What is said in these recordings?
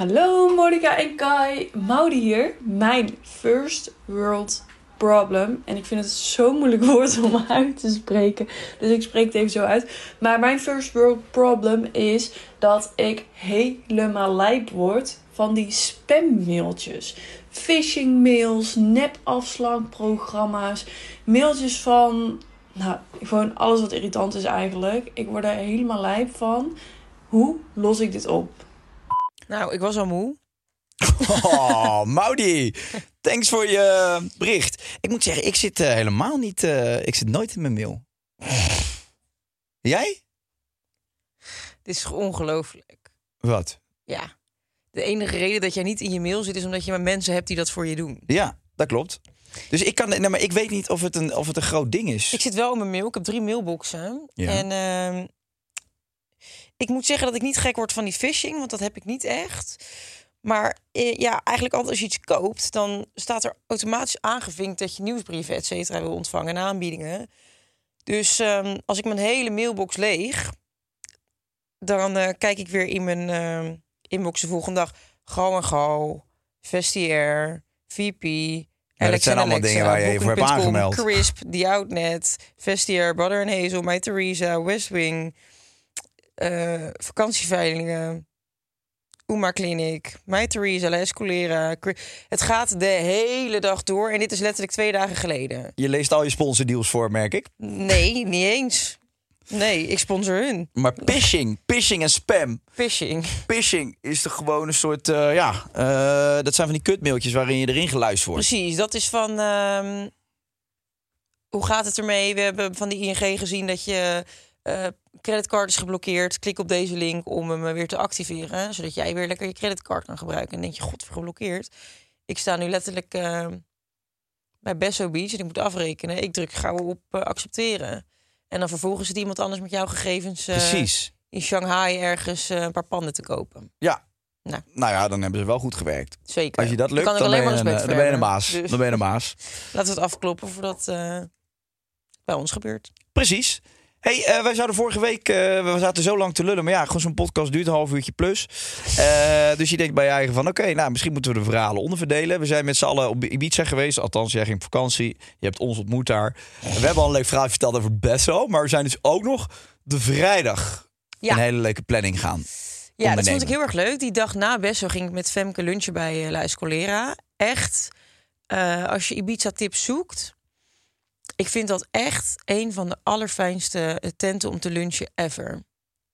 Hallo Monica en Kai, Maudi hier. Mijn first world problem. En ik vind het zo'n moeilijk woord om uit te spreken. Dus ik spreek het even zo uit. Maar mijn first world problem is dat ik helemaal lijp word van die spammailtjes. Phishing mails, nepafslankprogramma's, mailtjes van... Nou, gewoon alles wat irritant is eigenlijk. Ik word er helemaal lijp van. Hoe los ik dit op? Nou, ik was al moe. Oh, Maudi. Thanks voor je bericht. Ik moet zeggen, ik zit eh, helemaal niet... eh, ik zit nooit in mijn mail. Jij? Dit is ongelooflijk. Wat? Ja. De enige reden dat jij niet in je mail zit, is omdat je maar mensen hebt die dat voor je doen. Ja, dat klopt. Dus ik kan... Nee, maar ik weet niet of het een, of het een groot ding is. Ik zit wel in mijn mail. Ik heb drie mailboxen. Ja. En ehm, ik moet zeggen dat ik niet gek word van die phishing, want dat heb ik niet echt. Maar eh, ja, eigenlijk altijd als je iets koopt, dan staat er automatisch aangevinkt dat je nieuwsbrieven, et cetera, wil ontvangen en aanbiedingen. Dus ehm, als ik mijn hele mailbox leeg, dan eh, kijk ik weer in mijn ehm, inbox de volgende dag. Go en Go, Vestiaire, VP. Ja, dat zijn allemaal dingen waar je even voor hebt aangemeld. Crisp, The Outnet, Vestiaire, Butter Hazel, My Theresa, West Wing, eh, vakantieveilingen, Uma Clinic, My Theresa, La Escolera. Het gaat de hele dag door en dit is letterlijk twee dagen geleden. Je leest al je sponsordeals voor, merk ik. Nee, niet eens. Nee, ik sponsor hun. Maar phishing, phishing en spam. Phishing. Phishing is toch gewoon een soort, eh, ja, eh, dat zijn van die kutmailtjes waarin je erin geluisterd wordt. Precies, dat is van. ehm, hoe gaat het ermee? We hebben van die ING gezien dat je eh creditcard is geblokkeerd. Klik op deze link om hem weer te activeren, zodat jij weer lekker je creditcard kan gebruiken. En denk je, god, geblokkeerd. Ik sta nu letterlijk eh, bij Besso Beach en ik moet afrekenen. Ik druk gauw op eh, accepteren. En dan vervolgens zit iemand anders met jouw gegevens eh, Precies. in Shanghai ergens eh, een paar panden te kopen. Ja. Nou. Nou ja, dan hebben ze wel goed gewerkt. Zeker. Als je dat lukt, ik dan ben, je een, respect dan ben je voor een hebben. maas. Dus- Dan ben je een maas. Laten we het afkloppen voordat eh bij ons gebeurt. Precies. Hey, eh, wij zouden vorige week, eh, we zaten zo lang te lullen, maar ja, gewoon zo'n podcast duurt een half uurtje plus. Eh, dus je denkt bij je eigen van, oké, nou, misschien moeten we de verhalen onderverdelen. We zijn met z'n allen op Ibiza geweest, althans, jij ging op vakantie. Je hebt ons ontmoet daar. We hebben al een leuk verhaal verteld over Besso, maar we zijn dus ook nog de vrijdag Ja. een hele leuke planning gaan Ja, dat vond ik heel erg leuk. Die dag na Besso ging ik met Femke lunchen bij La Escolera. Echt, als je Ibiza-tips zoekt... Ik vind dat echt een van de allerfijnste eh, tenten om te lunchen ever.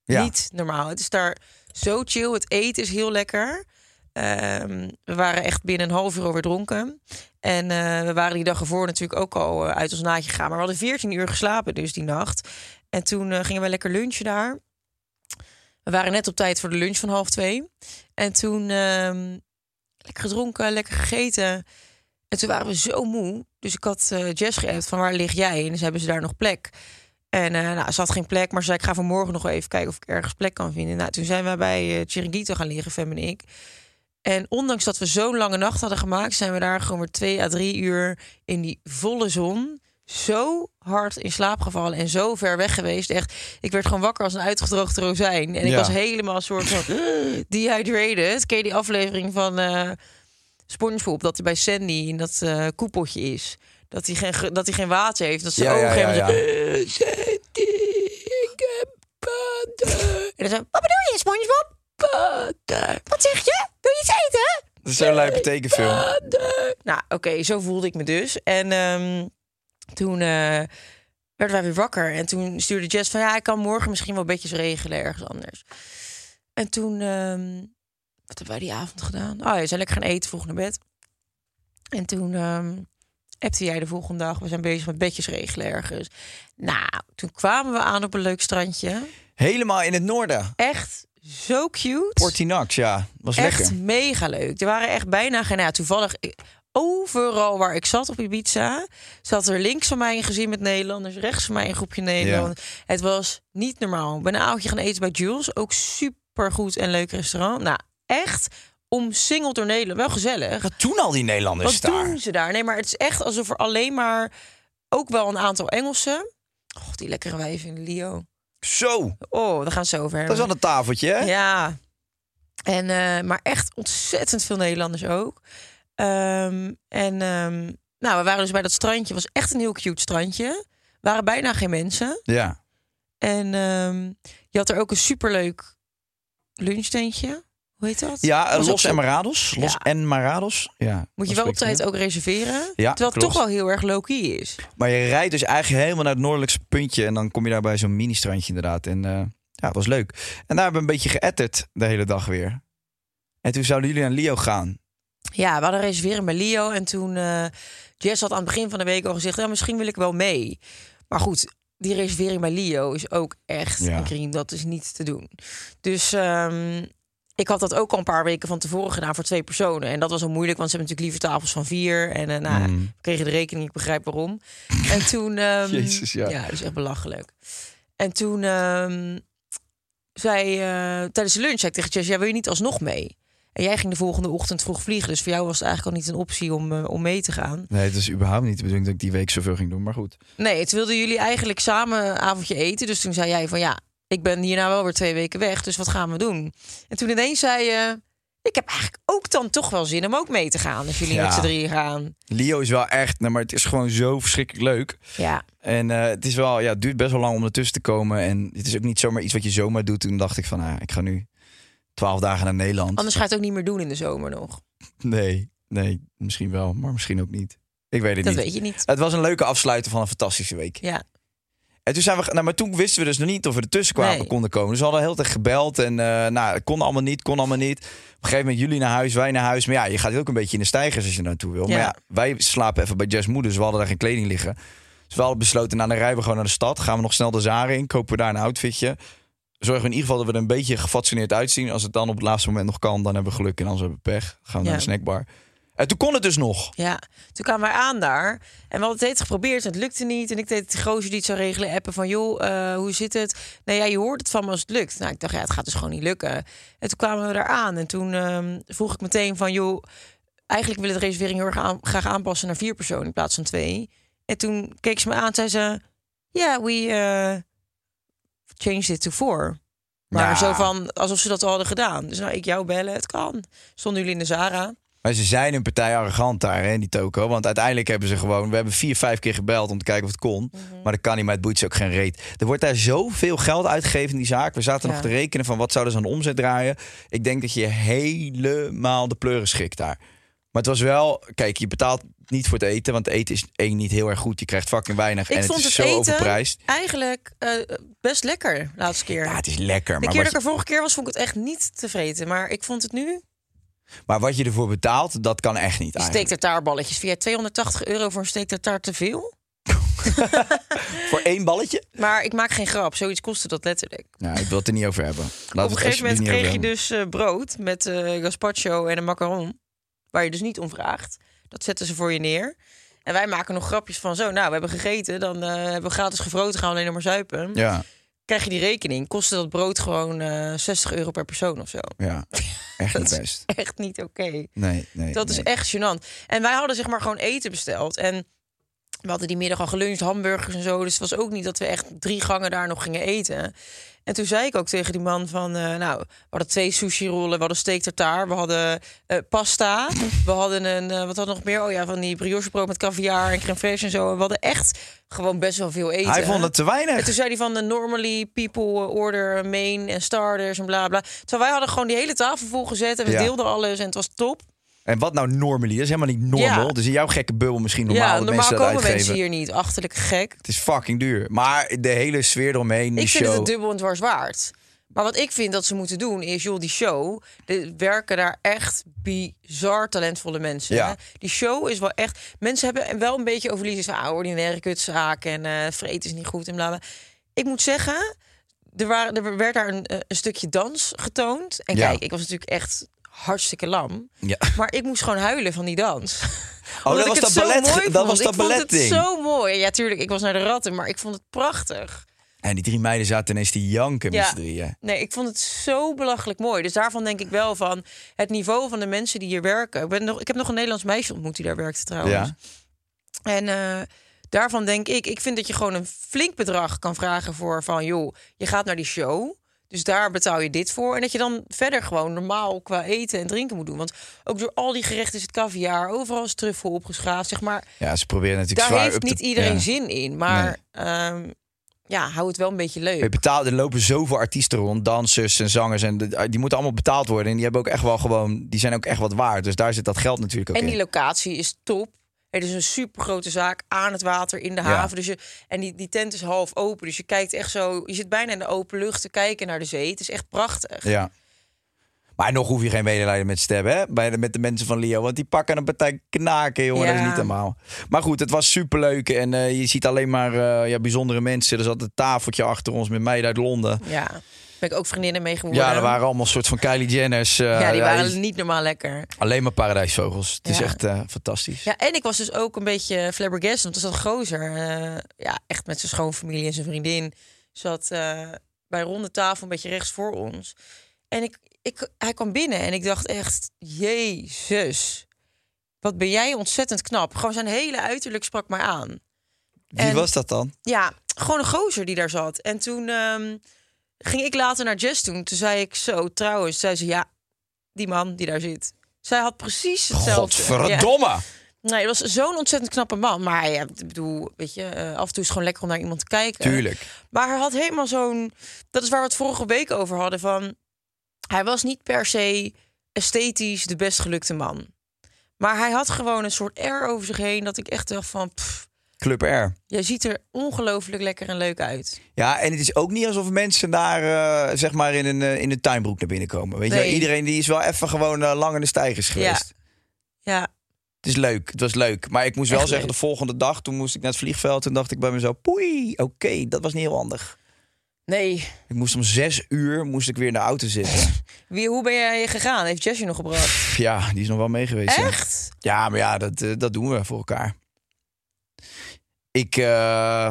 Ja. Niet normaal. Het is daar zo chill. Het eten is heel lekker. Ehm, we waren echt binnen een half uur alweer dronken. En eh, we waren die dag ervoor natuurlijk ook al eh, uit ons naadje gegaan. Maar we hadden 14 uur geslapen dus die nacht. En toen gingen we lekker lunchen daar. We waren net op tijd voor de lunch van half twee. En toen ehm, lekker gedronken, lekker gegeten. En toen waren we zo moe. Dus ik had eh Jess geappt van waar lig jij? En dus hebben ze daar nog plek. En eh, nou, ze had geen plek, maar ze zei ik ga vanmorgen nog even kijken of ik ergens plek kan vinden. Nou, toen zijn wij bij uh, Chiringuito gaan liggen, Fem en ik. En ondanks dat we zo'n lange nacht hadden gemaakt, zijn we daar gewoon weer twee à drie uur in die volle zon zo hard in slaap gevallen en zo ver weg geweest. Echt, ik werd gewoon wakker als een uitgedroogde rozijn. En ik was helemaal een soort van dehydrated. Ken je die aflevering van eh SpongeBob dat hij bij Sandy in dat eh, koepeltje is? Dat hij geen, ge- dat hij geen water heeft. Dat ze Ja, ja, ogen ja, ja. "Eh, Sandy, ik heb water. En dan zo, wat bedoel je, SpongeBob? Water. Wat zeg je? Wil je iets eten? Dat is zo'n lijpe tekenfilm. Nou, oké, zo voelde ik me dus. En ehm, toen eh, werden wij weer wakker. En toen stuurde Jess van... ja, ik kan morgen misschien wel bedjes regelen ergens anders. En toen... ehm, wat hebben wij die avond gedaan? Oh, ja, we zijn lekker gaan eten, vroeg naar bed. En toen appte jij de volgende dag... we zijn bezig met bedjes regelen ergens. Nou, toen kwamen we aan op een leuk strandje. Helemaal in het noorden. Echt zo cute. Portinax, ja. Was Echt lekker. mega leuk. Er waren echt bijna geen. Nou, ja, toevallig ik- overal waar ik zat op Ibiza, zat er links van mij een gezin met Nederlanders, rechts van mij een groepje Nederlanders. Het was niet normaal. Ik ben een avondje gaan eten bij Jules, ook super goed en leuk restaurant. Nou, echt omsingeld door Nederland. Wel gezellig. Wat doen al die Nederlanders Wat daar? doen ze daar? Nee, maar het is echt alsof er alleen maar ook wel een aantal Engelsen. Oh, die lekkere wijven in Lio. Zo, Oh, daar gaan ze over dat is wel een tafeltje, hè? Ja. En, eh, maar echt ontzettend veel Nederlanders ook. Ehm, en ehm, nou, we waren dus bij dat strandje. Het was echt een heel cute strandje. waren bijna geen mensen. Ja. En ehm, je had er ook een superleuk lunchtentje. Hoe heet dat? Ja, Los zo- en Marados. Los Ja. en Marados. Ja, Moet je wel op tijd ook reserveren. Ja, terwijl het klopt. toch wel heel erg low-key is. Maar je rijdt dus eigenlijk helemaal naar het noordelijkste puntje. En dan kom je daar bij zo'n mini-strandje inderdaad. En eh, ja, het was leuk. En daar hebben we een beetje geëtterd de hele dag weer. En toen zouden jullie naar Lio gaan. Ja, we hadden een reservering bij Leo. En toen, eh Jess had aan het begin van de week al gezegd... Ja, misschien wil ik wel mee. Maar goed, die reservering bij Leo is ook echt Ja. een cream. Dat is niet te doen. Dus ehm, ik had dat ook al een paar weken van tevoren gedaan voor twee personen. En dat was al moeilijk, want ze hebben natuurlijk liever tafels van vier. En eh, nou, Mm. we kregen de rekening, ik begrijp waarom. En toen... ehm, Jezus, ja. Ja, dat is echt belachelijk. En toen ehm, zei eh, tijdens de lunch zei ik tegen Jess... Ja, wil je niet alsnog mee? En jij ging de volgende ochtend vroeg vliegen. Dus voor jou was het eigenlijk al niet een optie om, eh, om mee te gaan. Nee, het is überhaupt niet de bedoeling dat ik die week zoveel ging doen. Maar goed. Nee, toen wilden jullie eigenlijk samen een avondje eten. Dus toen zei jij van ja, ik ben hierna wel weer twee weken weg. Dus wat gaan we doen? En toen ineens zei je... Ik heb eigenlijk ook dan toch wel zin om ook mee te gaan. Als jullie Ja. met z'n drieën gaan. Lio is wel echt, nou, maar het is gewoon zo verschrikkelijk leuk. Ja, En eh, het is wel, ja, het duurt best wel lang om ertussen te komen. En het is ook niet zomaar iets wat je zomaar doet. Toen dacht ik van, nou, ik ga nu twaalf dagen naar Nederland. anders ga je het ook niet meer doen in de zomer nog. Nee, nee, misschien wel, maar misschien ook niet. Ik weet het Dat niet. weet je niet. Het was een leuke afsluiter van een fantastische week. Ja, En toen zijn we, nou, maar toen wisten we dus nog niet of we ertussen kwamen Nee. konden komen. Dus we hadden heel tijd gebeld en eh, nou, kon allemaal niet, kon allemaal niet. Op een gegeven moment jullie naar huis, wij naar huis. Maar ja, je gaat ook een beetje in de stijgers als je naartoe wil. Maar Ja. wij slapen even bij Jess moeder, dus we hadden daar geen kleding liggen. Dus we hadden besloten, nou dan rijden we gewoon naar de stad. Gaan we nog snel de Zara in, kopen we daar een outfitje. Zorgen we in ieder geval dat we er een beetje gefatsoeneerd uitzien. Als het dan op het laatste moment nog kan, dan hebben we geluk en anders hebben we pech. Gaan we Ja. naar de snackbar. En toen kon het dus nog. ja. Toen kwamen wij aan daar. En we hadden het steeds geprobeerd en het lukte niet. En ik deed die gozer die het zou regelen appen van... joh, eh, hoe zit het? Nee, ja, je hoort het van me als het lukt. Nou, ik dacht, ja, het gaat dus gewoon niet lukken. En toen kwamen we daar aan. En toen ehm, vroeg ik meteen van... joh, eigenlijk willen de reservering heel erg aan- graag aanpassen naar vier personen in plaats van twee. En toen keek ze me aan en zei ze... Ja, we eh, changed it to four. Maar Ja. zo van, alsof ze dat al hadden gedaan. Dus nou, ik jou bellen, het kan. Stonden jullie in de Zara? Maar ze zijn een partij arrogant daar, hè, die toko. Want uiteindelijk hebben ze gewoon... We hebben vier, vijf keer gebeld om te kijken of het kon. Mhm. Maar dat kan niet, maar het boeit ze ook geen reet. Er wordt daar zoveel geld uitgegeven in die zaak. We zaten nog te rekenen van wat zouden ze aan de omzet draaien. Ik denk dat je helemaal de pleuren schikt daar. Maar het was wel... Kijk, je betaalt niet voor het eten. Want het eten is één niet heel erg goed. Je krijgt fucking weinig. Ik en vond het is het zo eten overprijsd. eigenlijk eh, best lekker, laatste keer. Ja, het is lekker. de Maar keer dat ik er vorige keer was, vond ik het echt niet tevreden. Maar ik vond het nu... maar wat je ervoor betaalt, dat kan echt niet Die eigenlijk. steektartaarballetjes. Vind jij 280 euro voor een steektartaar te veel? Voor één balletje? Maar ik maak geen grap. Zoiets kostte dat letterlijk. Ja, ik wil het er niet over hebben. Laten Op een gegeven moment kreeg je dus eh, brood met eh gazpacho en een macaron. Waar je dus niet om vraagt. Dat zetten ze voor je neer. En wij maken nog grapjes van zo, nou, we hebben gegeten, dan eh, hebben we gratis gevroten, gaan we alleen nog maar zuipen. Ja, Krijg je die rekening, kostte dat brood gewoon eh 60 euro per persoon of zo. ja. Echt Dat niet is echt niet oké. Nee, nee. Dat is echt gênant. En wij hadden zeg maar gewoon eten besteld. En we hadden die middag al geluncht, hamburgers en zo. Dus het was ook niet dat we echt drie gangen daar nog gingen eten. En toen zei ik ook tegen die man van... eh, nou, we hadden twee sushi-rollen, we hadden steak tartaar... we hadden eh, pasta, we hadden een... eh, wat hadden we nog meer? Oh ja, van die briochebrood met caviar en crème fraîche en zo. En we hadden echt gewoon best wel veel eten. Hij vond het te En weinig. toen zei hij van de normally people order main en starters en bla bla. Terwijl wij hadden gewoon die hele tafel volgezet en we Ja. deelden alles en het was top. En wat nou normally? Is helemaal niet normal. Ja. Dus in jouw gekke bubbel misschien normaal ja, dat normaal mensen komen mensen hier niet. Achterlijk gek. Het is fucking duur. Maar de hele sfeer eromheen, die Ik vind show. het het dubbel en dwars waard. Maar wat ik vind dat ze moeten doen is, joh, die show. Er werken daar echt bizar talentvolle mensen. Ja. Die show is wel echt. Mensen hebben wel een beetje over van ah, ordinaire kutzaken en vreet is niet goed en bla bla. Ik moet zeggen, er, waren, er werd daar een, eh, een stukje dans getoond. En Ja. kijk, ik was natuurlijk echt hartstikke lam. Ja. Maar ik moest gewoon huilen van die dans. Oh, dat was dat ballet. Dat was dat ik vond balletding. het zo mooi. Ja, tuurlijk, ik was naar de ratten, maar ik vond het prachtig. En die drie meiden zaten ineens te janken met Ja. z'n drieën. Nee, ik vond het zo belachelijk mooi. Dus daarvan denk ik wel van het niveau van de mensen die hier werken. Ik, ben nog, ik heb nog een Nederlands meisje ontmoet die daar werkte trouwens. Ja. En eh, daarvan denk ik, ik vind dat je gewoon een flink bedrag kan vragen voor van joh, je gaat naar die show. Dus daar betaal je dit voor. En dat je dan verder gewoon normaal qua eten en drinken moet doen. Want ook door al die gerechten is het caviar. Overal is truffel opgeschaafd, zeg maar. Ja, ze proberen natuurlijk Daar zwaar heeft te- niet iedereen ja. zin in. Maar ehm, ja, hou het wel een beetje leuk. Je betaalt, er lopen zoveel artiesten rond, dansers en zangers. En die moeten allemaal betaald worden. En die hebben ook echt wel gewoon, die zijn ook echt wat waard. Dus daar zit dat geld natuurlijk ook En die in. locatie is top. Het is een super grote zaak aan het water in de haven. Dus je, en die, die tent is half open. Dus je kijkt echt zo. Je zit bijna in de open lucht te kijken naar de zee. Het is echt prachtig. Ja. Maar nog hoef je geen medelijden met hebben, hè? Bij de, met de mensen van Leo. Want die pakken een partij knaken, jongen. Dat is niet normaal. Maar goed, het was superleuk. En eh, je ziet alleen maar eh, ja, bijzondere mensen. Er zat een tafeltje achter ons met meiden uit Londen. Ja. Ben ik ook vriendinnen mee geworden. Ja, er waren allemaal soort van Kylie Jenners. eh, Ja, die ja, waren niet normaal lekker. Alleen maar paradijsvogels. Het is echt eh, fantastisch. Ja, en ik was dus ook een beetje flabbergasted. Want er zat gozer. eh, ja, echt met zijn schoonfamilie en zijn vriendin. Zat bij ronde tafel een beetje rechts voor ons. En ik, ik, hij kwam binnen en ik dacht echt... Jezus, wat ben jij ontzettend knap. Gewoon zijn hele uiterlijk sprak mij aan. Wie en- was dat dan? Ja, gewoon een gozer die daar zat. En toen ehm, ging ik later naar Jess toen. Toen zei ik zo, trouwens, zei ze... Ja, die man die daar zit. Zij had precies hetzelfde. Ja. Godverdomme! Nee, het was zo'n ontzettend knappe man. Maar ja, ik bedoel, weet je, eh, af en toe is het gewoon lekker om naar iemand te kijken. Tuurlijk. Maar hij had helemaal zo'n... Dat is waar we het vorige week over hadden. Van, hij was niet per se esthetisch de best gelukte man. Maar hij had gewoon een soort air over zich heen... dat ik echt dacht van... Pff, Club R. jij ziet er ongelooflijk lekker en leuk uit. Ja, en het is ook niet alsof mensen daar eh, zeg maar in een, eh, in een tuinbroek naar binnen komen. Weet je, iedereen die is wel even gewoon eh, lang in de stijgers geweest. Ja, Het is leuk, het was leuk. Maar ik moest wel zeggen, leuk. de volgende dag, toen moest ik naar het vliegveld. Toen dacht ik bij mezelf, poei, oké, dat was niet heel handig. nee. Ik moest om zes uur moest ik weer in de auto zitten. Wie, hoe ben jij gegaan? Heeft Jess je nog gebracht? Ja, die is nog wel mee geweest. ja. Echt? Ja, maar ja, dat, dat doen we voor elkaar. Ik, eh,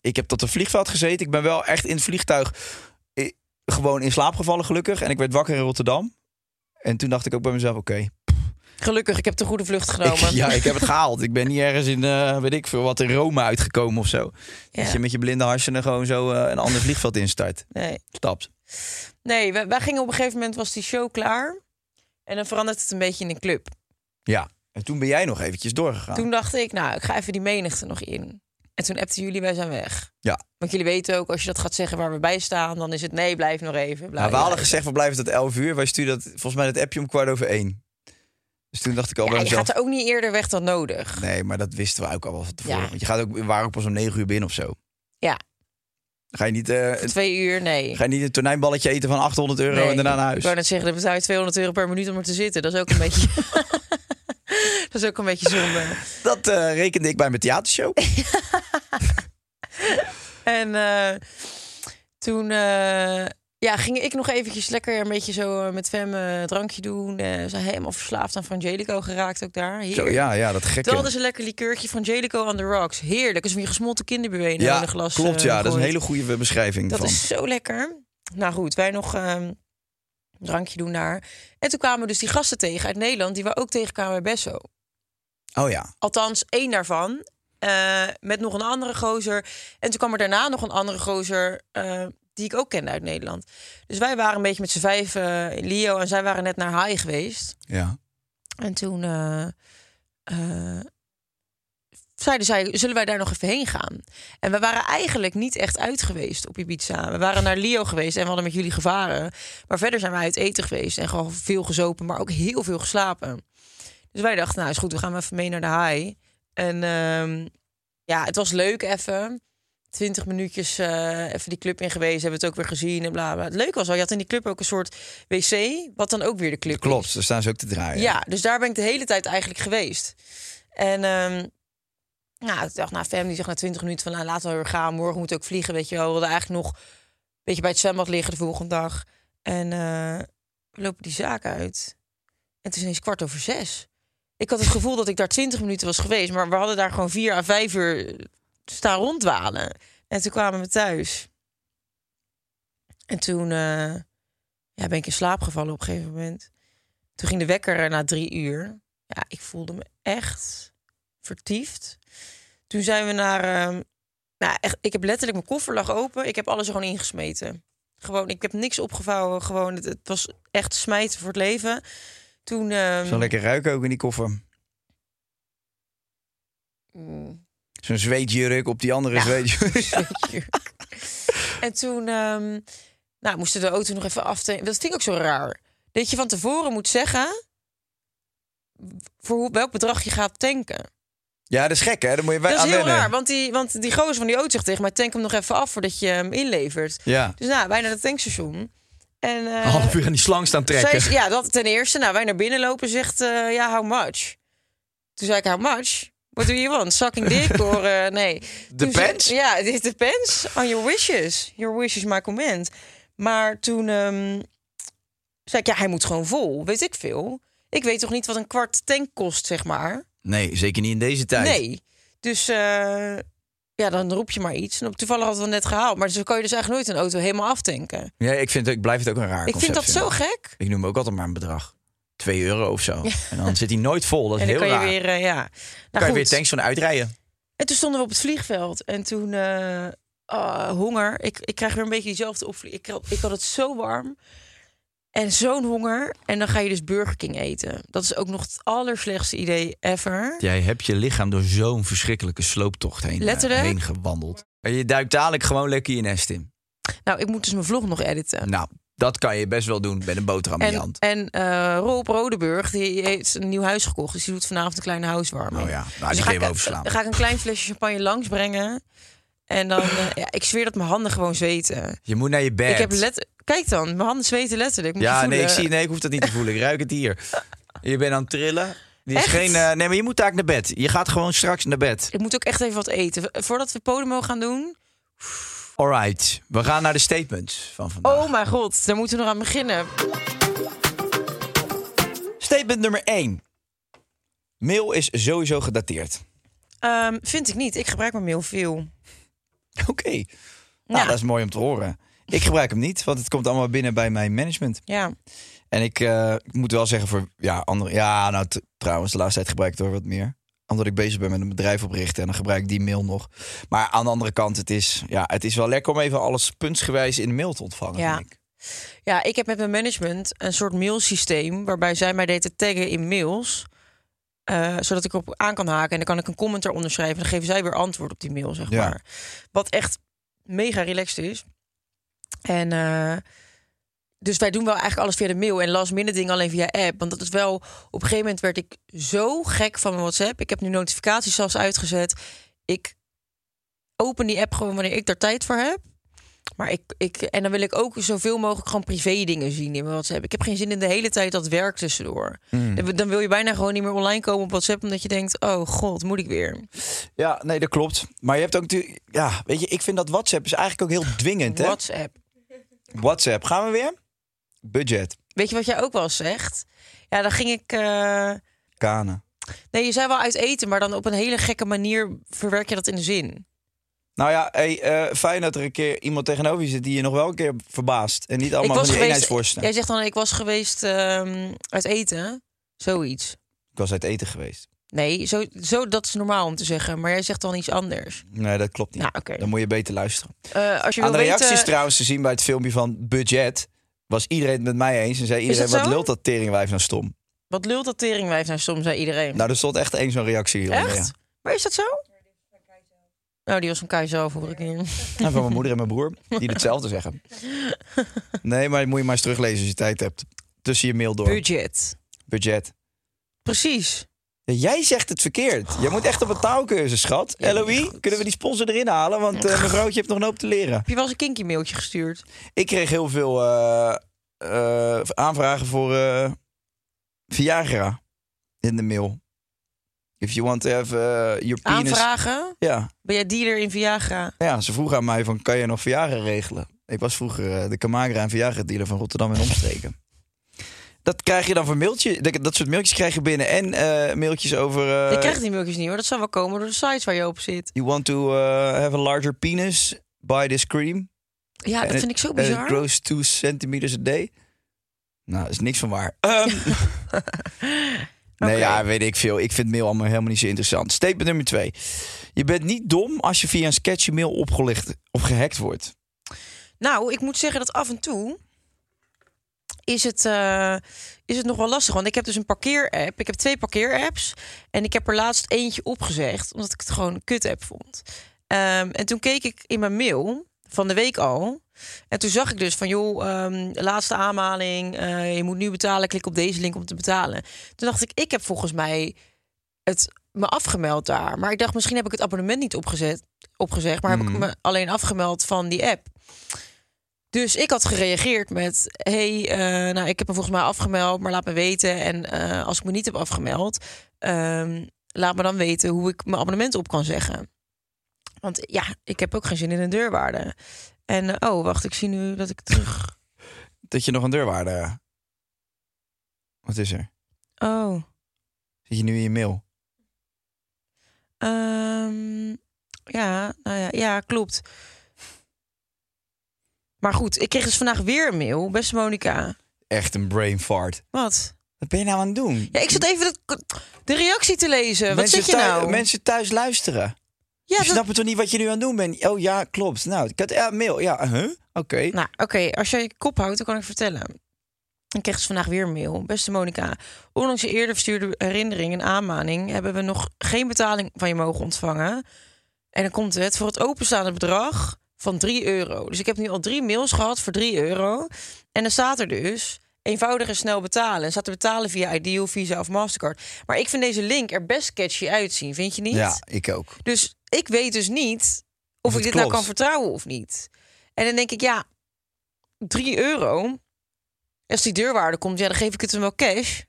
ik heb tot het vliegveld gezeten. Ik ben wel echt in het vliegtuig eh, gewoon in slaap gevallen, gelukkig. En ik werd wakker in Rotterdam. En toen dacht ik ook bij mezelf, oké. Gelukkig, ik heb de goede vlucht ik- genomen. ja, ik heb het gehaald. Ik ben niet ergens in, eh, weet ik veel, wat in Rome uitgekomen of zo. Ja. Dat je met je blinde hersenen gewoon zo een ander vliegveld instart. Nee. Stapt. Nee, wij, wij gingen op een gegeven moment, was die show klaar. En dan verandert het een beetje in een club. Ja. En toen ben jij nog eventjes doorgegaan. Toen dacht ik, nou, ik ga even die menigte nog in. En toen appten jullie, wij zijn weg. Ja. Want jullie weten ook, als je dat gaat zeggen waar we bij staan... dan is het nee, blijf nog even. Blijf, Nou, we hadden gezegd, we blijven tot 11 uur. Wij stuurden dat, volgens mij het appje om kwart over één. Dus toen dacht ik al Ja, bij je mezelf... gaat er ook niet eerder weg dan nodig. Nee, maar dat wisten we ook al wel van tevoren. Ja. Want je gaat ook, we waren ook pas om 9 uur binnen of zo. Ja, Ga je niet, eh, twee uur, nee. ga je niet een tonijnballetje eten van 800 euro Nee. en daarna naar Ik huis? wou net zeggen, dan betaal je 200 euro per minuut om er te zitten. Dat is ook een beetje... dat is ook een beetje zonde. Dat eh, rekende ik bij mijn theatershow. En eh, toen, eh, ja, ging ik nog eventjes lekker een beetje zo met Fem een drankje doen. Ze helemaal verslaafd aan Frangelico geraakt ook daar. Zo, ja, ja, dat gekke. Toen hadden ze een lekker liqueurtje Frangelico on the rocks. Heerlijk. Als je gesmolten kinderbeen in een glas klopt. Ja, dat is een hele goede beschrijving Dat van. is zo lekker. Nou goed, wij nog ehm, drankje doen daar. En toen kwamen dus die gasten tegen uit Nederland... die we ook tegenkwamen bij Besso. Oh ja. Althans, één daarvan. eh, met nog een andere gozer. En toen kwam er daarna nog een andere gozer... eh, die ik ook kende uit Nederland. Dus wij waren een beetje met z'n vijf eh, in Leo... en zij waren net naar Haai geweest. Ja. En toen zeiden zij, zullen wij daar nog even heen gaan? En we waren eigenlijk niet echt uit geweest op Ibiza. We waren naar Leo geweest en we hadden met jullie gevaren. Maar verder zijn wij uit eten geweest en gewoon veel gezopen, maar ook heel veel geslapen. Dus wij dachten, nou is goed, we gaan even mee naar de haai. En ehm, ja, het was leuk even. 20 minuutjes eh, even die club in geweest, hebben we het ook weer gezien en bla bla. Het leuke was wel, je had in die club ook een soort wc, wat dan ook weer de club is. Klopt, daar staan ze ook te draaien. Ja, dus daar ben ik de hele tijd eigenlijk geweest. En ehm nou, ik dacht, nou, Fem die zegt na 20 minuten van, nou, laten we weer gaan. Morgen moet ook vliegen, weet je wel. We wilden eigenlijk nog een beetje bij het zwembad liggen de volgende dag. En eh, we lopen die zaak uit. En het is ineens kwart over zes. Ik had het gevoel dat ik daar 20 minuten was geweest, maar we hadden daar gewoon vier à vijf uur staan ronddwalen. En toen kwamen we thuis. En toen eh, ja, ben ik in slaap gevallen op een gegeven moment. Toen ging de wekker eh, na drie uur. Ja, ik voelde me echt vertiefd. Toen zijn we naar... ehm, nou, echt, ik heb letterlijk mijn koffer lag open. Ik heb alles gewoon ingesmeten. Gewoon, ik heb niks opgevouwen. Gewoon, het, het was echt smijten voor het leven. Toen... ehm, Zo lekker ruiken ook in die koffer. mm, Zo'n zweetjurk op die andere Ja. zweetjurk. en toen ehm, nou, moesten de auto nog even aftanken. Dat vind ik ook zo raar. Dat je van tevoren moet zeggen... voor hoe, welk bedrag je gaat tanken. Ja, dat is gek, hè? Daar moet je bij Dat is heel wennen. raar, want die, want die gozer van die auto zegt tegen mij... tank hem nog even af voordat je hem inlevert. Ja. Dus nou, wij naar het tankstation. En, eh, Een half uur aan die slang staan trekken. ja, dat ten eerste. Nou, wij naar binnen lopen zegt, eh, ja, how much? Toen zei ik, how much? What do you want? Sucking dick? Or, eh, nee. Depends? Ja, it depends on your wishes. Your wish is my comment. Maar toen ehm, zei ik, ja, hij moet gewoon vol. Weet ik veel. Ik weet toch niet wat een kwart tank kost, zeg maar. Nee, zeker niet in deze tijd. Nee. Dus eh, ja, dan roep je maar iets. En op toevallig hadden we het net gehaald. Maar zo kan je dus eigenlijk nooit een auto helemaal aftanken. Ja, ik, vind, ik blijf het ook een raar Ik vind concept dat zo gek. Ik noem ook altijd maar een bedrag. 2 euro of zo. En dan zit hij nooit vol. Dat is En dan heel kan je weer, eh, ja. Nou, kan je weer tanks van uitrijden. En toen stonden we op het vliegveld. En toen, eh, ah, honger. Ik, ik krijg weer een beetje diezelfde opvlieg. Ik, ik had het zo warm. En zo'n honger. En dan ga je dus Burger King eten. Dat is ook nog het allerslechtste idee ever. Jij hebt je lichaam door zo'n verschrikkelijke slooptocht heen, eh, Letterlijk? heen gewandeld. En je duikt dadelijk gewoon lekker je nest in. Nou, ik moet dus mijn vlog nog editen. Nou, dat kan je best wel doen met een boterham in je hand. en eh Rob Rodeburg, die heeft een nieuw huis gekocht. Dus die doet vanavond een kleine huiswarming. Oh ja, nou, Dus die dan ga ik, overslaan. Dan ga ik een klein flesje champagne langsbrengen. En dan, eh, ja, ik zweer dat mijn handen gewoon zweten. Je moet naar je bed. Ik heb let Kijk dan, mijn handen zweten letterlijk. Moet Ja, nee, ik zie, nee, ik hoef dat niet te voelen. Ik ruik het hier. Je bent aan het trillen. Die is Echt? geen, eh, nee, maar je moet daar naar bed. Je gaat gewoon straks naar bed. Ik moet ook echt even wat eten. Voordat we Podemo gaan doen. Alright, we gaan naar de statements van vandaag. Oh mijn god, daar moeten we nog aan beginnen. Statement nummer 1. Mail is sowieso gedateerd. Ehm, vind ik niet. Ik gebruik mijn mail veel. Oké. Nou, Ja. dat is mooi om te horen. Ik gebruik hem niet, want het komt allemaal binnen bij mijn management. Ja. En ik, eh, ik moet wel zeggen voor ja, andere. Ja, nou trouwens, de laatste tijd gebruik ik het wat meer. Omdat ik bezig ben met een bedrijf oprichten en dan gebruik ik die mail nog. Maar aan de andere kant, het is, ja, het is wel lekker om even alles puntsgewijs in de mail te ontvangen. Ja. Vind ik. ja, ik heb met mijn management een soort mailsysteem... waarbij zij mij deed te taggen in mails... eh, zodat ik erop aan kan haken en dan kan ik een comment eronder schrijven. Dan geven zij weer antwoord op die mail, zeg Ja. maar. Wat echt mega relaxed is. En eh, dus wij doen wel eigenlijk alles via de mail en last minute dingen alleen via app. Want dat is wel, op een gegeven moment werd ik zo gek van mijn WhatsApp. Ik heb nu notificaties zelfs uitgezet. Ik open die app gewoon wanneer ik daar tijd voor heb. Maar ik, ik, en dan wil ik ook zoveel mogelijk gewoon privé dingen zien in mijn WhatsApp. Ik heb geen zin in de hele tijd dat werk tussendoor. Hmm. Dan- wil je bijna gewoon niet meer online komen op WhatsApp, omdat je denkt: oh god, moet ik weer? Ja, nee, dat klopt. Maar je hebt ook natuurlijk, ja, weet je, ik vind dat WhatsApp is eigenlijk ook heel dwingend. Hè? WhatsApp. Gaan we weer? Budget. Weet je wat jij ook wel zegt? Ja, dan ging ik... eh, Kanen. Nee, je zei wel uit eten, maar dan op een hele gekke manier verwerk je dat in de zin. Nou ja, hey, eh, fijn dat er een keer iemand tegenover je zit die je nog wel een keer verbaast. En niet allemaal van die eenheidsworsten. Jij zegt dan, ik was geweest ehm, uit eten. Zoiets. Ik was uit eten geweest. Nee, zo, zo, dat is normaal om te zeggen. Maar jij zegt dan iets anders. Nee, dat klopt niet. Nou. Dan moet je beter luisteren. Eh, als je Aan de reacties weten, trouwens te zien bij het filmpje van Budget... was iedereen het met mij eens en zei iedereen... wat lult dat teringwijf nou stom. Wat lult dat teringwijf nou soms, zei iedereen. Nou, er stond echt één zo'n reactie hieronder. Echt? Ja. Maar is dat zo? Nou, die was van Kai zelf, hoor ik hier. En van mijn moeder en mijn broer, die hetzelfde zeggen. Nee, maar moet je maar eens teruglezen als je tijd hebt. Tussen je mail door. Budget. Budget. Precies. Ja, jij zegt het verkeerd. Jij moet echt op een taalkursus, schat. Ja, LOE, kunnen we die sponsor erin halen? Want eh mevrouwtje heeft nog een hoop te leren. Heb je wel eens een kinky mailtje gestuurd? Ik kreeg heel veel eh, eh, aanvragen voor Viagra in de mail. If you want to have your penis... Aanvragen? Ja. Ben jij dealer in Viagra? ja, ze vroegen aan mij van, kan je nog Viagra regelen? Ik was vroeger de Camagra en Viagra dealer van Rotterdam en omstreken. Dat krijg je dan voor mailtje. Dat dat soort mailtjes krijg je binnen. En eh, mailtjes over... eh, Je krijgt die mailtjes niet hoor. Dat zal wel komen door de sites waar je op zit. You want to uh, have a larger penis? Buy this cream. Ja, dat it- vind ik zo and It bizar. grows 2 centimeters a day. Nou, is niks van waar. Ehm, nee, Oké. ja, weet ik veel. Ik vind mail allemaal helemaal niet zo interessant. Statement nummer twee. Je bent niet dom als je via een sketchy mail opgelicht of gehackt wordt. Nou, ik moet zeggen dat af en toe is het, eh, is het nog wel lastig. Want ik heb dus een parkeer-app. Ik heb twee parkeer-apps. En ik heb er laatst eentje opgezegd, omdat ik het gewoon een kut-app vond. Ehm, en toen keek ik in mijn mail van de week al. En toen zag ik dus van, joh, ehm, laatste aanmaling. eh, je moet nu betalen. Klik op deze link om te betalen. Toen dacht ik, ik heb volgens mij het me afgemeld daar. Maar ik dacht, misschien heb ik het abonnement niet opgezet, opgezegd. Maar heb ik me alleen afgemeld van die app. Dus ik had gereageerd met: hey, eh, nou, ik heb me volgens mij afgemeld, maar laat me weten. En eh, als ik me niet heb afgemeld, ehm, laat me dan weten hoe ik mijn abonnement op kan zeggen. Want ja, ik heb ook geen zin in een deurwaarde. En eh, oh, wacht, ik zie nu dat ik terug. Dat je nog een deurwaarde... Wat is er? Oh, Zit je nu in je mail? ehm, ja, nou ja, ja, klopt. Maar goed, ik kreeg dus vandaag weer een mail. Beste Monica. Echt een brain fart. Wat? Wat ben je nou aan het doen? Ja, ik zat even de, de reactie te lezen. Wat mensen zit je thuis- nou? Mensen thuis luisteren. ja, Je dat- snapt toch niet wat je nu aan het doen bent? Oh ja, klopt. Nou, ik had ja, mail. Ja, huh? Oké. Nou, oké, als jij je kop houdt, dan kan ik vertellen. Ik kreeg dus vandaag weer een mail. Beste Monica, ondanks je eerder verstuurde herinnering en aanmaning... hebben we nog geen betaling van je mogen ontvangen. En dan komt het voor het openstaande bedrag van 3 euro. Dus ik heb nu al drie mails gehad voor 3 euro. En dan staat er dus eenvoudig en snel betalen. En staat er betalen via Ideal, Visa of Mastercard. Maar ik vind deze link er best catchy uitzien, vind je niet? Ja, ik ook. Dus ik weet dus niet of, Of ik dit nou kan vertrouwen of niet. En dan denk ik, ja, 3 euro. Als die deurwaarde komt, ja, dan geef ik het hem wel cash.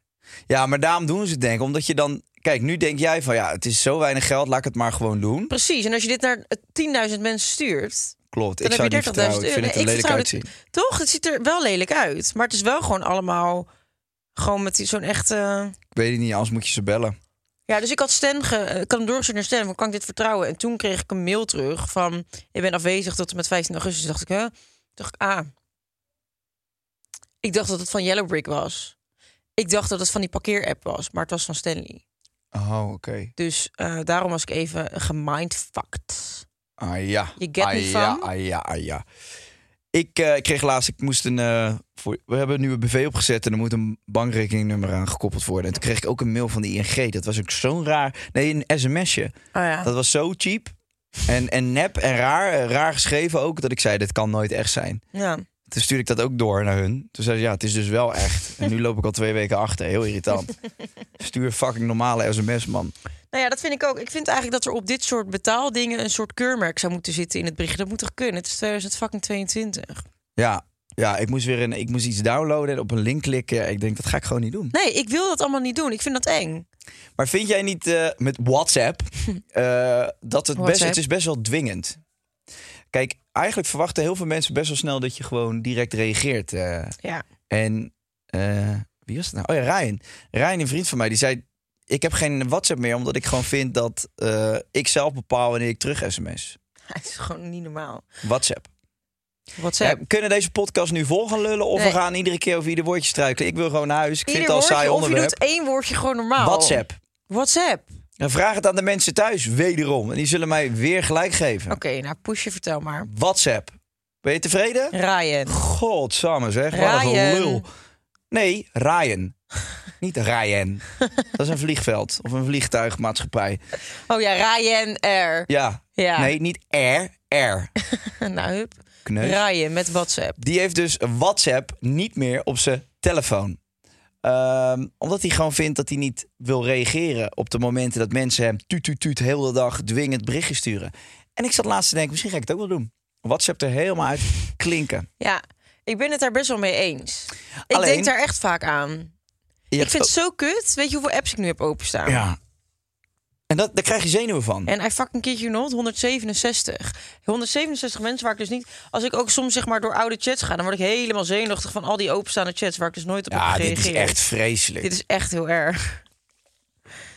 Ja, maar daarom doen ze het denk ik. Omdat je dan... Kijk, nu denk jij van ja, het is zo weinig geld, laat ik het maar gewoon doen. Precies. En als je dit naar eh, 10.000 mensen stuurt, Klopt, dan ik zou heb het je 30.000 niet vertrouwen. Ik vind het er ik lelijk uitzien. toch? Het ziet er wel lelijk uit. Maar het is wel gewoon allemaal, gewoon met die- zo'n echte... Ik weet het niet, anders moet je ze bellen. Ja, dus ik had Stan, ge, eh, ik had hem doorgestuurd naar Stan, van kan ik dit vertrouwen? En toen kreeg ik een mail terug van, je bent afwezig tot en met 15 augustus. dacht ik, hè? dacht ik, ah. Ik dacht dat het van Yellowbrick was. Ik dacht dat het van die parkeerapp was, maar het was van Stanley. Oh, oké. Dus eh, daarom was ik even gemindfucked. Ah ja. Je get ah, me ja, van? ah ja, ah ja. Ik, eh, ik kreeg laatst, ik moest een, eh, voor, we hebben nu een BV opgezet en er moet een bankrekeningnummer aan gekoppeld worden. En toen kreeg ik ook een mail van de ING. Dat was ook zo'n raar, nee, een sms'je. Oh ja. Dat was zo cheap en, en nep en raar, eh, raar geschreven ook, dat ik zei, dit kan nooit echt zijn. ja. Toen stuurde ik dat ook door naar hun. Toen zei ze, ja, het is dus wel echt. En nu loop ik al twee weken achter. Heel irritant. Stuur fucking normale sms, man. Nou ja, dat vind ik ook. Ik vind eigenlijk dat er op dit soort betaaldingen een soort keurmerk zou moeten zitten in het bericht. Dat moet toch kunnen? Het is 2022. Ja, ja ik, moest weer een, ik moest iets downloaden en op een link klikken. Ik denk, dat ga ik gewoon niet doen. Nee, ik wil dat allemaal niet doen. Ik vind dat eng. Maar vind jij niet eh, met WhatsApp eh, dat het best, het is best wel dwingend? Kijk, eigenlijk verwachten heel veel mensen best wel snel dat je gewoon direct reageert. eh. Ja. En eh, wie was het nou? Oh ja, Ryan. Ryan, een vriend van mij, die zei... Ik heb geen WhatsApp meer, omdat ik gewoon vind dat eh, ik zelf bepaal wanneer ik terug sms. Het is gewoon niet normaal. WhatsApp. WhatsApp. Ja, kunnen deze podcast nu vol gaan lullen? Of Nee. we gaan iedere keer over ieder woordje struikelen? Ik wil gewoon naar huis. Ik vind het al saai woordje, of je onderwerp. doet één woordje gewoon normaal. WhatsApp. WhatsApp. En vraag het aan de mensen thuis, wederom. En die zullen mij weer gelijk geven. Oké, nou Poesje, vertel maar. WhatsApp. Ben je tevreden? Ryan. Godsamme zeg, wat een Ryan. lul. Nee, Ryan. Niet Ryan. Dat is een vliegveld of een vliegtuigmaatschappij. Oh ja, Ryan R. Ja. Ja. Nee, niet R, R. nou, hup. Kneus. Ryan met WhatsApp. Die heeft dus WhatsApp niet meer op zijn telefoon. Ehm, omdat hij gewoon vindt dat hij niet wil reageren op de momenten dat mensen hem tuut tuut tuut heel de dag dwingend berichtjes sturen. En ik zat laatst te denken, misschien ga ik het ook wel doen. WhatsApp er helemaal uit klinken. Ja, ik ben het daar best wel mee eens. Ik denk daar echt vaak aan. Ik vind het zo kut. Weet je hoeveel apps ik nu heb openstaan? Ja. En dat, daar krijg je zenuwen van. En I fucking kid you not, 167. 167 mensen waar ik dus niet... Als ik ook soms zeg maar door oude chats ga... dan word ik helemaal zenuwachtig van al die openstaande chats... waar ik dus nooit op ja, heb dit gereageerd. is echt vreselijk. Dit is echt heel erg.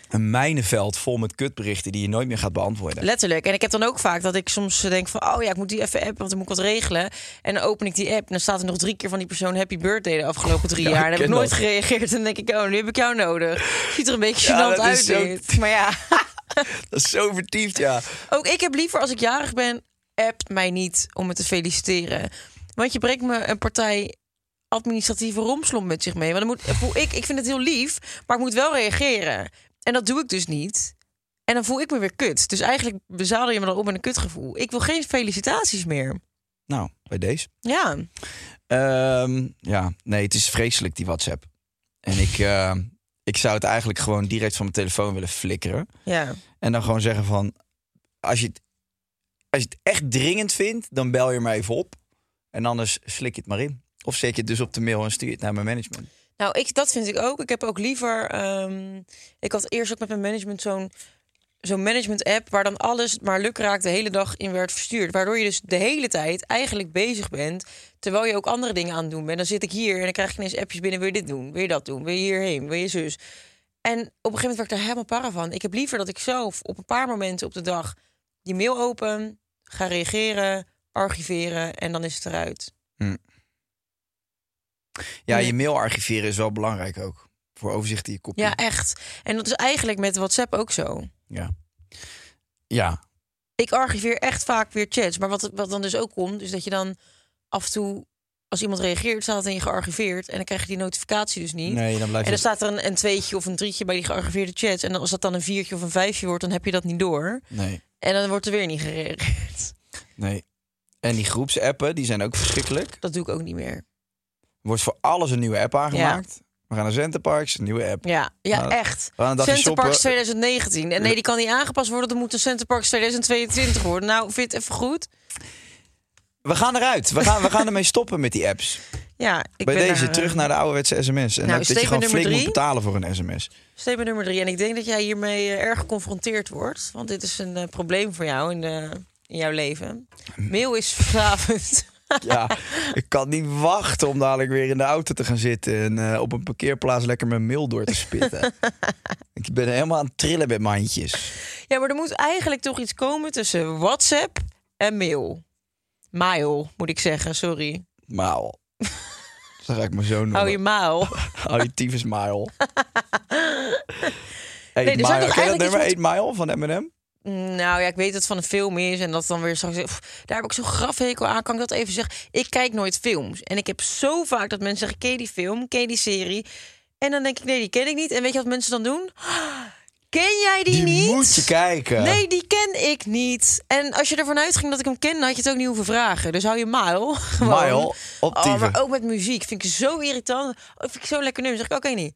Een mijnenveld vol met kutberichten die je nooit meer gaat beantwoorden. Letterlijk. En ik heb dan ook vaak dat ik soms denk van... oh ja, ik moet die even appen, want dan moet ik wat regelen. En dan open ik die app en dan staat er nog drie keer van die persoon... happy birthday de afgelopen drie Ja, jaar. En dan heb ik nooit dat. gereageerd. En dan denk ik, oh, nu heb ik jou nodig. Ziet er een beetje Ja, gênant uit dit. Maar ja... Dat is zo vertiefd, ja. Ook ik heb liever als ik jarig ben, app mij niet om me te feliciteren. Want je brengt me een partij administratieve romslomp met zich mee. Want dan moet, ik, ik vind het heel lief, maar ik moet wel reageren. En dat doe ik dus niet. En dan voel ik me weer kut. Dus eigenlijk bezadel je me dan op met een kutgevoel. Ik wil geen felicitaties meer. Nou, bij deze. Ja, Ehm, ja, nee, het is vreselijk, die WhatsApp. En ik, eh, ik zou het eigenlijk gewoon direct van mijn telefoon willen flikkeren. ja. En dan gewoon zeggen van... Als je het, als je het echt dringend vindt, dan bel je me even op. En anders slik je het maar in. Of zet je het dus op de mail en stuur je het naar mijn management. Nou, ik, dat vind ik ook. Ik heb ook liever. ehm, ik had eerst ook met mijn management zo'n zo'n management-app waar dan alles maar lukraak de hele dag in werd verstuurd. Waardoor je dus de hele tijd eigenlijk bezig bent, terwijl je ook andere dingen aan het doen bent. Dan zit ik hier en dan krijg ik ineens appjes binnen. Wil je dit doen? Wil je dat doen? Wil je hierheen? Wil je zus? En op een gegeven moment werd ik daar helemaal para van. Ik heb liever dat ik zelf op een paar momenten op de dag die mail open, ga reageren, archiveren en dan is het eruit. Ja, Ja. je mail archiveren is wel belangrijk ook. Voor overzicht in je kopie. Ja, echt. En dat is eigenlijk met WhatsApp ook zo. Ja. Ja. ik archiveer echt vaak weer chats. Maar wat, wat dan dus ook komt, is dat je dan af en toe, als iemand reageert, staat het in je gearchiveerd. En dan krijg je die notificatie dus niet. Nee, dan blijft en dan staat er een, een tweetje of een drietje bij die gearchiveerde chats. En dan, als dat dan een viertje of een vijfje wordt, dan heb je dat niet door. Nee, En dan wordt er weer niet gereageerd. nee. En die groepsappen, die zijn ook verschrikkelijk. Dat doe ik ook niet meer. Wordt voor alles een nieuwe app aangemaakt. We gaan naar Centerparks, een nieuwe app. Ja, ja Nou, echt. Centerparks shoppen. 2019. En nee, die kan niet aangepast worden. Dan moet een Centerparks 2022 worden. Nou, vind je het even goed? We gaan eruit. We gaan, we gaan ermee stoppen met die apps. Ja, ik Bij ben deze daar, terug eh, naar de ouderwetse sms. En Nou, dat, dat je gewoon flink moet drie. betalen voor een sms. Statement nummer drie. En ik denk dat jij hiermee eh, erg geconfronteerd wordt. Want dit is een eh, probleem voor jou in, de, in jouw leven. Mail is verslavend. Ja, ik kan niet wachten om dadelijk weer in de auto te gaan zitten... en eh, op een parkeerplaats lekker mijn mail door te spitten. ik ben helemaal aan het trillen met mijn handjes. ja, maar er moet eigenlijk toch iets komen tussen WhatsApp en mail. Mail, moet ik zeggen. Sorry. Maal. Zo ga ik me zo noemen. Hou je maal. Hou je tyfus mile. Eight er zijn mile. Ken je dat eigenlijk nummer 8 Mile van Eminem? Nou ja, ik weet dat het van een film is. En dat dan weer straks... pff, daar heb ik zo'n grafhekel aan. Kan ik dat even zeggen? Ik kijk nooit films. En ik heb zo vaak dat mensen zeggen... Ken je die film? Ken je die serie? En dan denk ik, nee, die ken ik niet. En weet je wat mensen dan doen? Ken jij die, Die niet? moet je kijken. Nee, die ken ik niet. En als je ervan uitging dat ik hem ken, dan had je het ook niet hoeven vragen. Dus hou je mile. gewoon. Mile op Oh, maar ook met muziek vind ik zo irritant. Of vind ik zo'n lekker nummer. Zeg ik, oké, niet.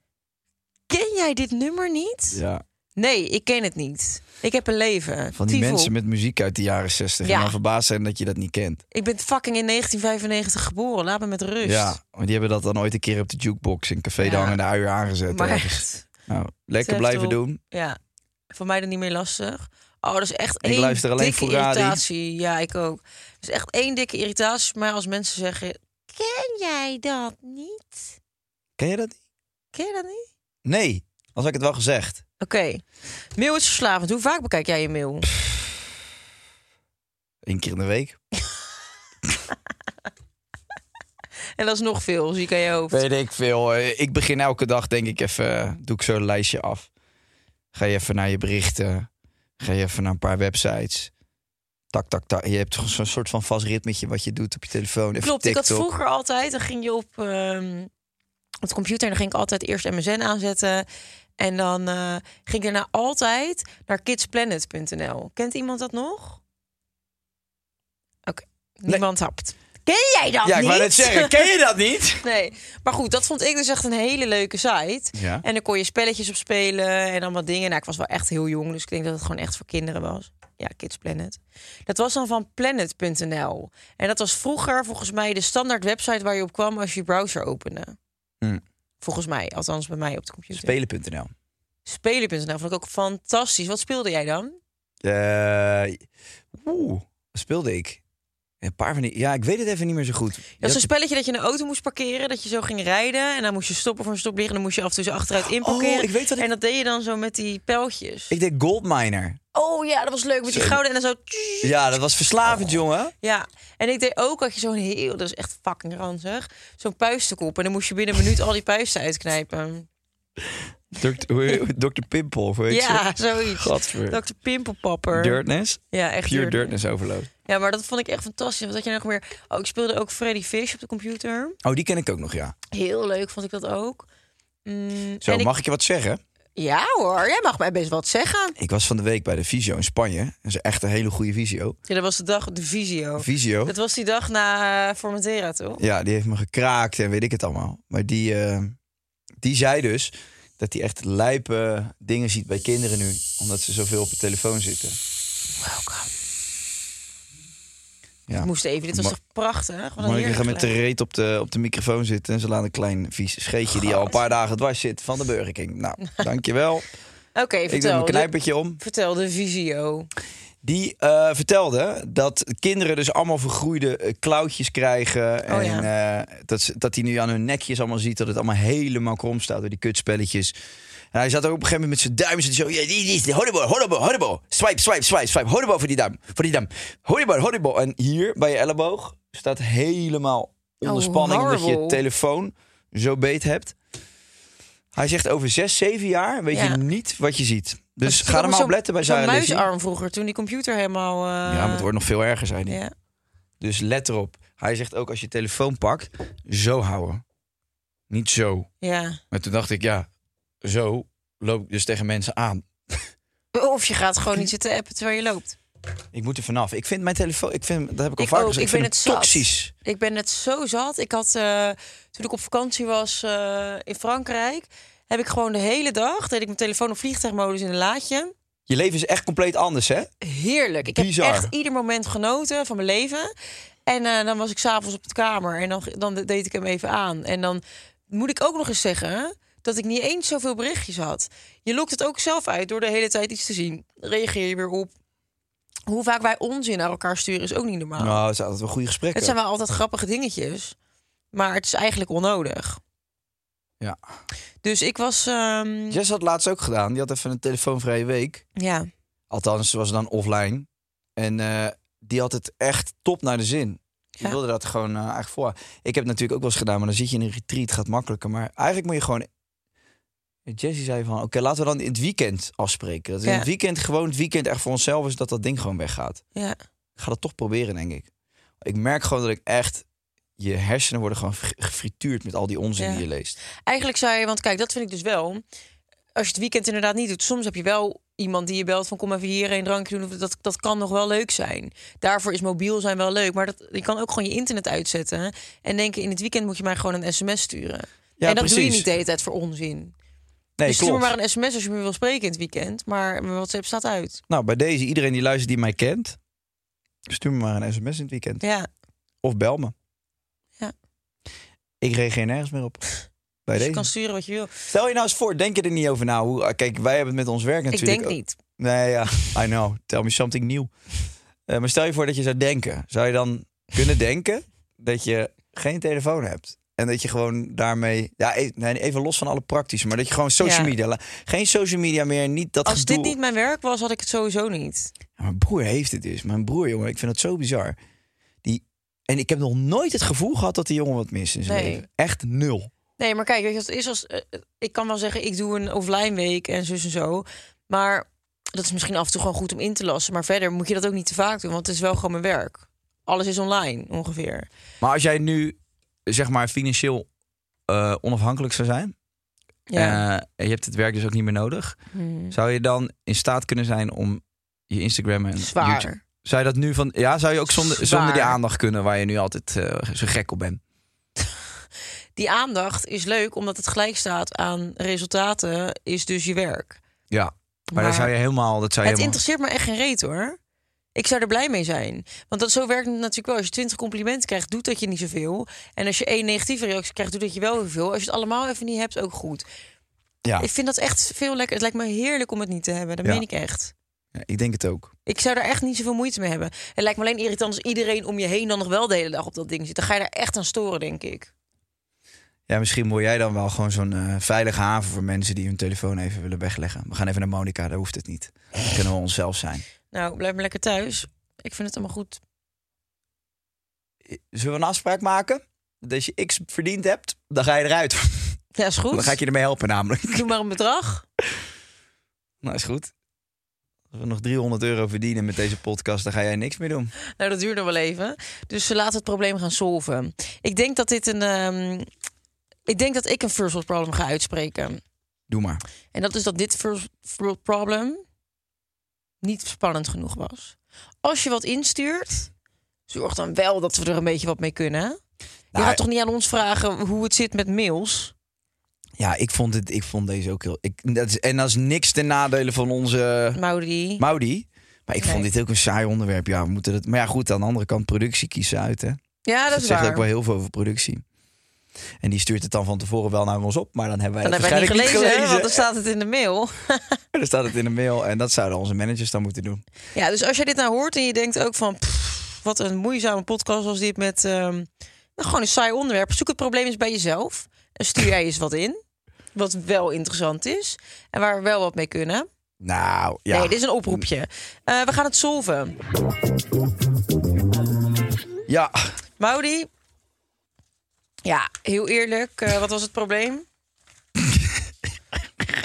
Ken jij dit nummer niet? Ja, Nee, ik ken het niet. Ik heb een leven. van die mensen met muziek uit de jaren 60. Ja. En dan verbaasd zijn dat je dat niet kent. Ik ben fucking in 1995 geboren. Laat me met rust. Ja, want die hebben dat dan ooit een keer op de jukebox in Café de Ja. Hangende Uier aangezet. Maar echt. Nou, lekker blijven op. doen. Ja. Voor mij dan niet meer lastig. Oh, dat is echt Ik één luister alleen dikke voor irritatie. Ja, ik ook. Dat is echt één dikke irritatie mij als mensen zeggen... Ken jij dat niet? Ken je dat niet? Ken je dat niet? Nee, als ik het wel gezegd. Oké. Mail is verslavend. Hoe vaak bekijk jij je mail? Eén keer in de week. En dat is nog veel, zie ik aan je hoofd. Weet ik veel. Eh, Ik begin elke dag, denk ik, even. eh, Doe ik zo'n lijstje af. Ga je even naar je berichten. Ga je even naar een paar websites. Tak, tak, tak. Je hebt zo'n soort van vast ritmetje wat je doet op je telefoon. Even Klopt, ik had vroeger altijd, dan ging je op, ehm, op de computer en dan ging ik altijd eerst MSN aanzetten. En dan eh, ging ik daarna altijd naar kidsplanet.nl. Kent iemand dat nog? Oké, niemand hapt. Ken jij dat Ja, ik niet? wou net zeggen, ken je dat niet? Nee, maar goed, dat vond ik dus echt een hele leuke site. Ja. En dan kon je spelletjes op spelen en allemaal dingen. Nou, ik was wel echt heel jong, dus ik denk dat het gewoon echt voor kinderen was. Ja, Kids Planet. Dat was dan van planet.nl. En dat was vroeger volgens mij de standaard website waar je op kwam als je je browser opende. Hmm. Volgens mij, althans bij mij op de computer. Spelen.nl. Spelen.nl vond ik ook fantastisch. Wat speelde jij dan? Eh, Oeh, speelde ik? Een paar van die. Ja, ik weet het even niet meer zo goed. Dat was een spelletje dat je een auto moest parkeren. Dat je zo ging rijden. En dan moest je stoppen voor een stoplicht. En dan moest je af en toe zo achteruit inparkeren. Oh, ik weet ik- En dat deed je dan zo met die pijltjes. Ik deed Goldminer. Oh ja, dat was leuk. Met die gouden en dan zo... Ja, dat was verslavend, jongen. Ja, en ik deed ook dat je zo'n heel, dat is echt fucking ranzig, zo'n puistenkop. En dan moest je binnen een minuut al die puisten uitknijpen. Dr. Pimple, of weet Ja, zoiets. Gadver. Dr. Pimpelpapper. Dirtness? Ja, echt Pure dirtness overload. Ja, maar dat vond ik echt fantastisch. Wat had je nog meer? Oh, ik speelde ook Freddy Fish op de computer. Oh, die ken ik ook nog, ja. Heel leuk vond ik dat ook. Mm, Zo, ik- mag ik je wat zeggen? Ja hoor, jij mag mij best wat zeggen. Ik was van de week bij de Visio in Spanje. Dat is echt een hele goede Visio. Ja, dat was de dag, de Visio. Visio? Dat was die dag na eh, Formentera, toch? Ja, die heeft me gekraakt en weet ik het allemaal. Maar die, eh, die zei dus dat hij echt lijpe dingen ziet bij kinderen nu. Omdat ze zoveel op de telefoon zitten. Welkom. Ja. Ik moest even, dit was Ma- toch prachtig? Wat een heerlijk gaat met de reet op de, op de microfoon zitten. En ze laat een klein vies scheetje die al een paar dagen dwars zit van de Burger King. Nou, dankjewel. Oké, ik doe vertel. mijn De- knijpertje om. Vertel de Visio. Die eh, vertelde dat kinderen dus allemaal vergroeide eh, klauwtjes krijgen. Oh, en eh, dat, dat hij nu aan hun nekjes allemaal ziet dat het allemaal helemaal krom staat door die kutspelletjes. En hij zat ook op een gegeven moment met zijn duim. Hij zo, ja, die, horrible, horrible, horrible. Swipe, swipe, swipe, swipe. Horrible voor die duim. Voor die duim. Horrible, horrible. En hier bij je elleboog staat helemaal onder Oh, spanning omdat je telefoon zo beet hebt. Hij zegt over zes, zeven jaar weet Ja. je niet wat je ziet. Dus ga er maar op letten bij Sarah Lizzie. muisarm vroeger, toen die computer helemaal... eh, Ja, maar het wordt nog veel erger, zei hij. ja. Dus let erop. Hij zegt ook als je telefoon pakt, zo houden. Niet zo. ja. Maar toen dacht ik, ja, zo loop ik dus tegen mensen aan. Of je gaat gewoon niet zitten appen terwijl je loopt. Ik moet er vanaf. Ik vind mijn telefoon, ik vind, dat heb ik al Ik vaker ook, gezegd, ik ik ben vind het zat. toxisch. Ik ben net zo zat. Ik had, eh, toen ik op vakantie was eh, in Frankrijk... heb ik gewoon de hele dag... deed ik mijn telefoon op vliegtuigmodus in een laadje. Je leven is echt compleet anders, hè? Heerlijk. Ik Bizar. heb echt ieder moment genoten van mijn leven. En eh, dan was ik s'avonds op de kamer en dan, dan deed ik hem even aan. En dan moet ik ook nog eens zeggen dat ik niet eens zoveel berichtjes had. Je lokt het ook zelf uit door de hele tijd iets te zien. Reageer je weer op. Hoe vaak wij onzin naar elkaar sturen is ook niet normaal. Nou, het zijn altijd wel goede gesprekken. het zijn wel altijd grappige dingetjes. Maar het is eigenlijk onnodig. Ja. Dus ik was... ehm, Jess had laatst ook gedaan. Die had even een telefoonvrije week. ja. Althans, ze was dan offline. En eh, die had het echt top naar de zin. Ja. wilde dat gewoon eh, eigenlijk voor. Ik heb het natuurlijk ook wel eens gedaan, maar dan zit je in een retreat, gaat makkelijker. Maar eigenlijk moet je gewoon. Jessie zei van, oké, laten we dan in het weekend afspreken. Dat in Ja. het weekend gewoon het weekend echt voor onszelf is dat dat ding gewoon weggaat. ja. Ik ga dat toch proberen, denk ik. Ik merk gewoon dat ik echt je hersenen worden gewoon ge- gefrituurd met al die onzin Ja. die je leest. Eigenlijk zou je, want kijk, dat vind ik dus wel. Als je het weekend inderdaad niet doet, soms heb je wel iemand die je belt van kom even hier een drankje doen. Of Dat, dat kan nog wel leuk zijn. Daarvoor is mobiel zijn wel leuk. Maar dat, je kan ook gewoon je internet uitzetten. En denken in het weekend moet je mij gewoon een sms sturen. Ja, en dat doe je niet de hele tijd voor onzin. Nee, dus stuur maar een sms als je me wil spreken in het weekend. Maar mijn WhatsApp staat uit. Nou, bij deze, iedereen die luistert die mij kent, stuur me maar een sms in het weekend. Ja, Of bel me. Ja. Ik reageer nergens meer op. Bij dus je deze. kan sturen wat je wil. Stel je nou eens voor, denk je er niet over na? Hoe, kijk, wij hebben het met ons werk Ik natuurlijk. denk ook- niet. Nee, ja, I know. Tell me something nieuw. Eh, maar stel je voor dat je zou denken. Zou je dan kunnen denken dat je geen telefoon hebt? En dat je gewoon daarmee... Ja, e- nee, even los van alle praktische. Maar dat je gewoon social media... Geen social media meer, niet dat Als dit niet mijn werk was, had ik het sowieso niet. Ja, mijn broer heeft het dus. Mijn broer, jongen, ik vind het zo bizar. Die... En ik heb nog nooit het gevoel gehad dat die jongen wat mist in zijn Nee. leven. Echt nul. Nee, maar kijk, weet je het is? Als, eh, ik kan wel zeggen, ik doe een offline week en zus en zo. Maar dat is misschien af en toe gewoon goed om in te lassen. Maar verder moet je dat ook niet te vaak doen, want het is wel gewoon mijn werk. Alles is online, ongeveer. Maar als jij nu, zeg maar, financieel eh, onafhankelijk zou zijn... Ja. eh, en je hebt het werk dus ook niet meer nodig... Hmm. Zou je dan in staat kunnen zijn om je Instagram en Zwaar. YouTube... Zou je dat nu van... Ja, zou je ook zonder, zonder die aandacht kunnen waar je nu altijd eh, zo gek op bent? Die aandacht is leuk, omdat het gelijk staat aan resultaten, is dus je werk. Ja. Maar, Maar zou je helemaal... Dat zou je Het helemaal... interesseert me echt geen reet hoor. Ik zou er blij mee zijn. Want dat, zo werkt het natuurlijk wel. Als je 20 complimenten krijgt, doet dat je niet zoveel. En als je één negatieve reactie krijgt, doet dat je wel heel veel. Als je het allemaal even niet hebt, ook goed. Ja. Ik vind dat echt veel lekker. Het lijkt me heerlijk om het niet te hebben. Dat Ja. meen ik echt. Ja, ik denk het ook. Ik zou daar echt niet zoveel moeite mee hebben. Het lijkt me alleen irritant als iedereen om je heen dan nog wel de hele dag op dat ding zit. Dan ga je daar echt aan storen, denk ik. Ja, misschien word jij dan wel gewoon zo'n eh, veilige haven voor mensen die hun telefoon even willen wegleggen. We gaan even naar Monica, daar hoeft het niet. Dan kunnen we onszelf zijn. Nou, blijf maar lekker thuis. Ik vind het allemaal goed. Zullen we een afspraak maken? Dat als je X verdiend hebt, dan ga je eruit. Ja, is goed. Dan ga ik je ermee helpen namelijk. Doe maar een bedrag. Nou, is goed. Als we nog 300 euro verdienen met deze podcast, dan ga jij niks meer doen. Nou, dat duurt nog wel even. Dus we laten het probleem gaan solven. Ik denk dat dit een. ehm, ik denk dat ik een first world problem ga uitspreken. Doe maar. En dat is dat dit first world problem niet spannend genoeg was. Als je wat instuurt, zorg dan wel dat we er een beetje wat mee kunnen. Je Nou, gaat toch niet aan ons vragen hoe het zit met mails? Ja, ik vond, het, ik vond deze ook heel... Ik, dat is, en dat is niks ten nadele van onze Maudi. Maudi. Maar ik Nee. vond dit ook een saai onderwerp. Ja, we moeten het, maar ja, goed, aan de andere kant, productie kiezen uit, hè. ja, dat Dat is zegt waar. ook wel heel veel over productie. En die stuurt het dan van tevoren wel naar ons op. Maar dan hebben wij Dan het hebben wij niet waarschijnlijk gelezen, want dan staat het in de mail. Dan staat het in de mail. En dat zouden onze managers dan moeten doen. Ja, dus als je dit nou hoort en je denkt ook van... pff, wat een moeizame podcast als dit met... nou, gewoon een saai onderwerp. Zoek het probleem eens bij jezelf. En stuur jij eens wat in. Wat wel interessant is. En waar we wel wat mee kunnen. Nou, ja. Nee, dit is een oproepje. Eh, we gaan het solven. Ja, Maudi. Ja, heel eerlijk. eh, wat was het probleem?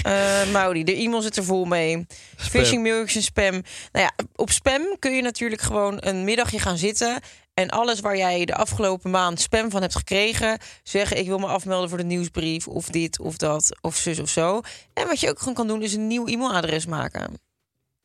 Eh Maudi, de e-mail zit er vol mee. Phishing mailtjes en spam. Nou ja, op spam kun je natuurlijk gewoon een middagje gaan zitten. En alles waar jij de afgelopen maand spam van hebt gekregen, zeggen: Ik wil me afmelden voor de nieuwsbrief, of dit of dat, of zus of zo. En wat je ook gewoon kan doen, is een nieuw e-mailadres maken.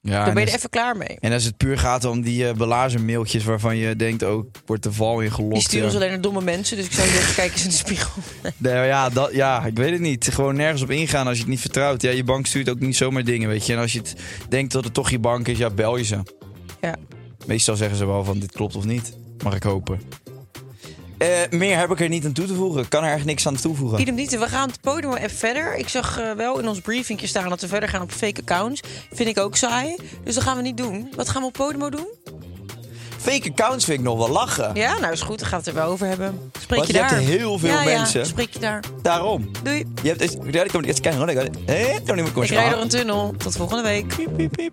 Ja Daar en, ben je er even klaar mee. en als het puur gaat om die uh, belazenmailtjes waarvan je denkt, oh, ik word de val in gelokt. Die sturen ja. ze alleen naar domme mensen. Dus ik zou zeggen: Kijk eens in de spiegel. Nee, ja, dat, ja, ik weet het niet. Gewoon nergens op ingaan als je het niet vertrouwt. Ja, je bank stuurt ook niet zomaar dingen, weet je. En als je het denkt dat het toch je bank is, ja, bel je ze. Ja. Meestal zeggen ze wel van dit klopt of niet. Mag ik hopen. Eh, meer heb ik er niet aan toe te voegen. Ik kan er echt niks aan toevoegen. Idem niet. We gaan het Podimo app verder. Ik zag eh, wel in ons briefingje staan dat we verder gaan op fake accounts. Vind ik ook saai. Dus dat gaan we niet doen. Wat gaan we op Podimo doen? Fake accounts vind ik nog wel lachen. Ja, nou is goed. Dan gaan we het er wel over hebben. Spreek Want je je daar. hebt heel veel ja, mensen. Ja, spreek je daar. Daarom. Doei. Je hebt Ik rijd door een tunnel. Tot volgende week. Piep, piep, piep.